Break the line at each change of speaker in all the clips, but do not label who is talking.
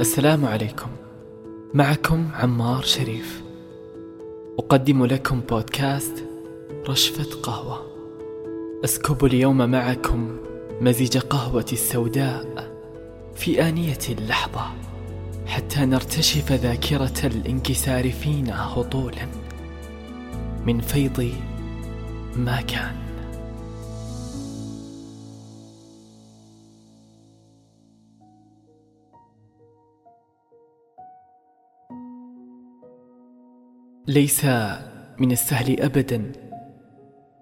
السلام عليكم. معكم عمار شريف. أقدم لكم بودكاست رشفة قهوة. أسكب اليوم معكم مزيج قهوة السوداء في آنية اللحظة حتى نرتشف ذاكرة الانكسار فينا هطولا. من فيض ما كان. ليس من السهل ابدا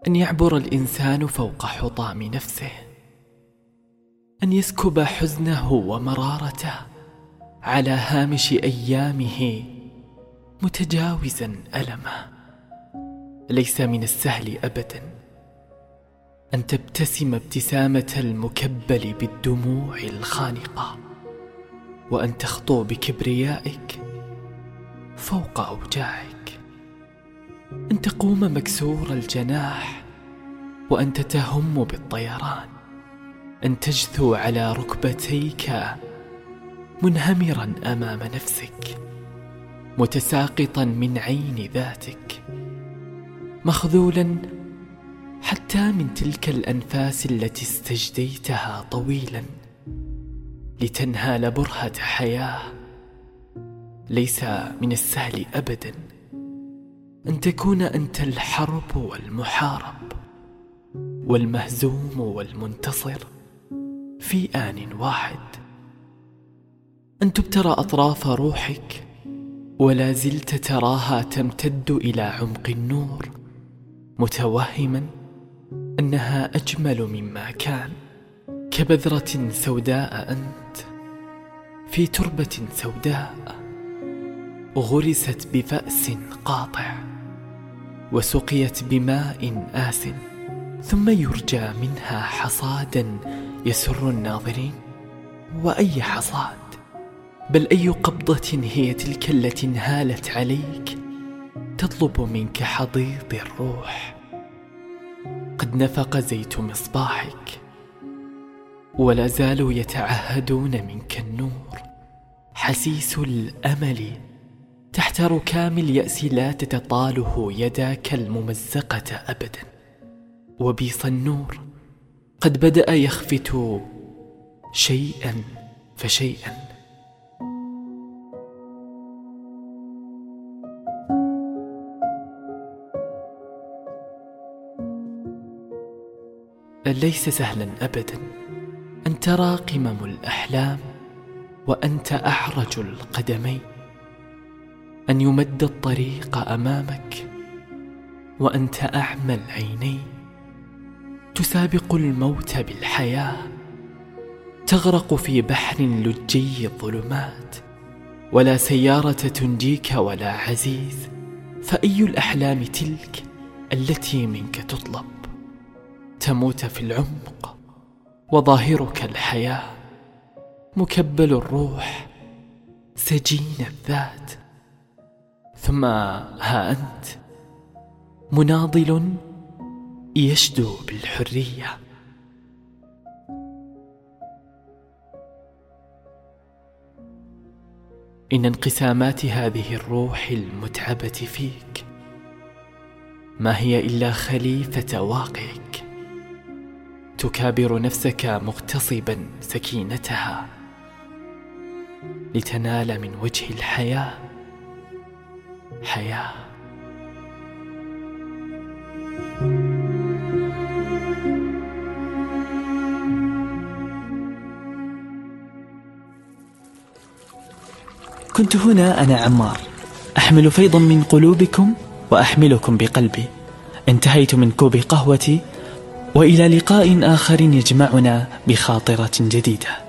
أن يعبر الإنسان فوق حطام نفسه أن يسكب حزنه ومرارته على هامش أيامه متجاوزا ألمه. ليس من السهل ابدا أن تبتسم ابتسامة المكبل بالدموع الخانقة وأن تخطو بكبريائك فوق أوجاعك. أن تقوم مكسور الجناح وانت تهم بالطيران أن تجثو على ركبتيك منهمرا أمام نفسك متساقطا من عين ذاتك مخذولا حتى من تلك الأنفاس التي استجديتها طويلا لتنهال برهة حياة ليس من السهل ابدا. أن تكون أنت الحرب والمحارب والمهزوم والمنتصر في آن واحد. أن تبتر أطراف روحك ولا زلت تراها تمتد إلى عمق النور متوهما أنها أجمل مما كان. كبذرة سوداء أنت في تربة سوداء غرست بفأس قاطع. وسقيت بماء آس ثم يرجى منها حصادا يسر الناظرين. وأي حصاد؟ بل أي قبضة هي تلك التي انهالت عليك؟ تطلب منك حضيض الروح. قد نفق زيت مصباحك ولا زالوا يتعهدون منك النور. حسيس الأمل تحت ركام الياس لا تتطاله يداك الممزقة أبدا. وبيص النور قد بدأ يخفت شيئا فشيئا. ليس سهلا ابدا أن ترى قمم الأحلام وأنت أعرج القدمين؟ أن يمد الطريق أمامك وأنت أعمى العينين. تسابق الموت بالحياة تغرق في بحر لجي الظلمات. ولا سيارة تنجيك ولا عزيز فأي الأحلام تلك التي منك تطلب؟ تموت في العمق وظاهرك الحياة. مكبل الروح سجين الذات. ثم ها أنت مناضل يشدو بالحرية. إن انقسامات هذه الروح المتعبة فيك ما هي إلا خليفة واقعك. تكابر نفسك مغتصبا سكينتها لتنال من وجه الحياة. حياة.
كنت هنا أنا عمار. أحمل فيضا من قلوبكم وأحملكم بقلبي. انتهيت من كوب قهوتي وإلى لقاء آخر يجمعنا بخاطرة جديدة.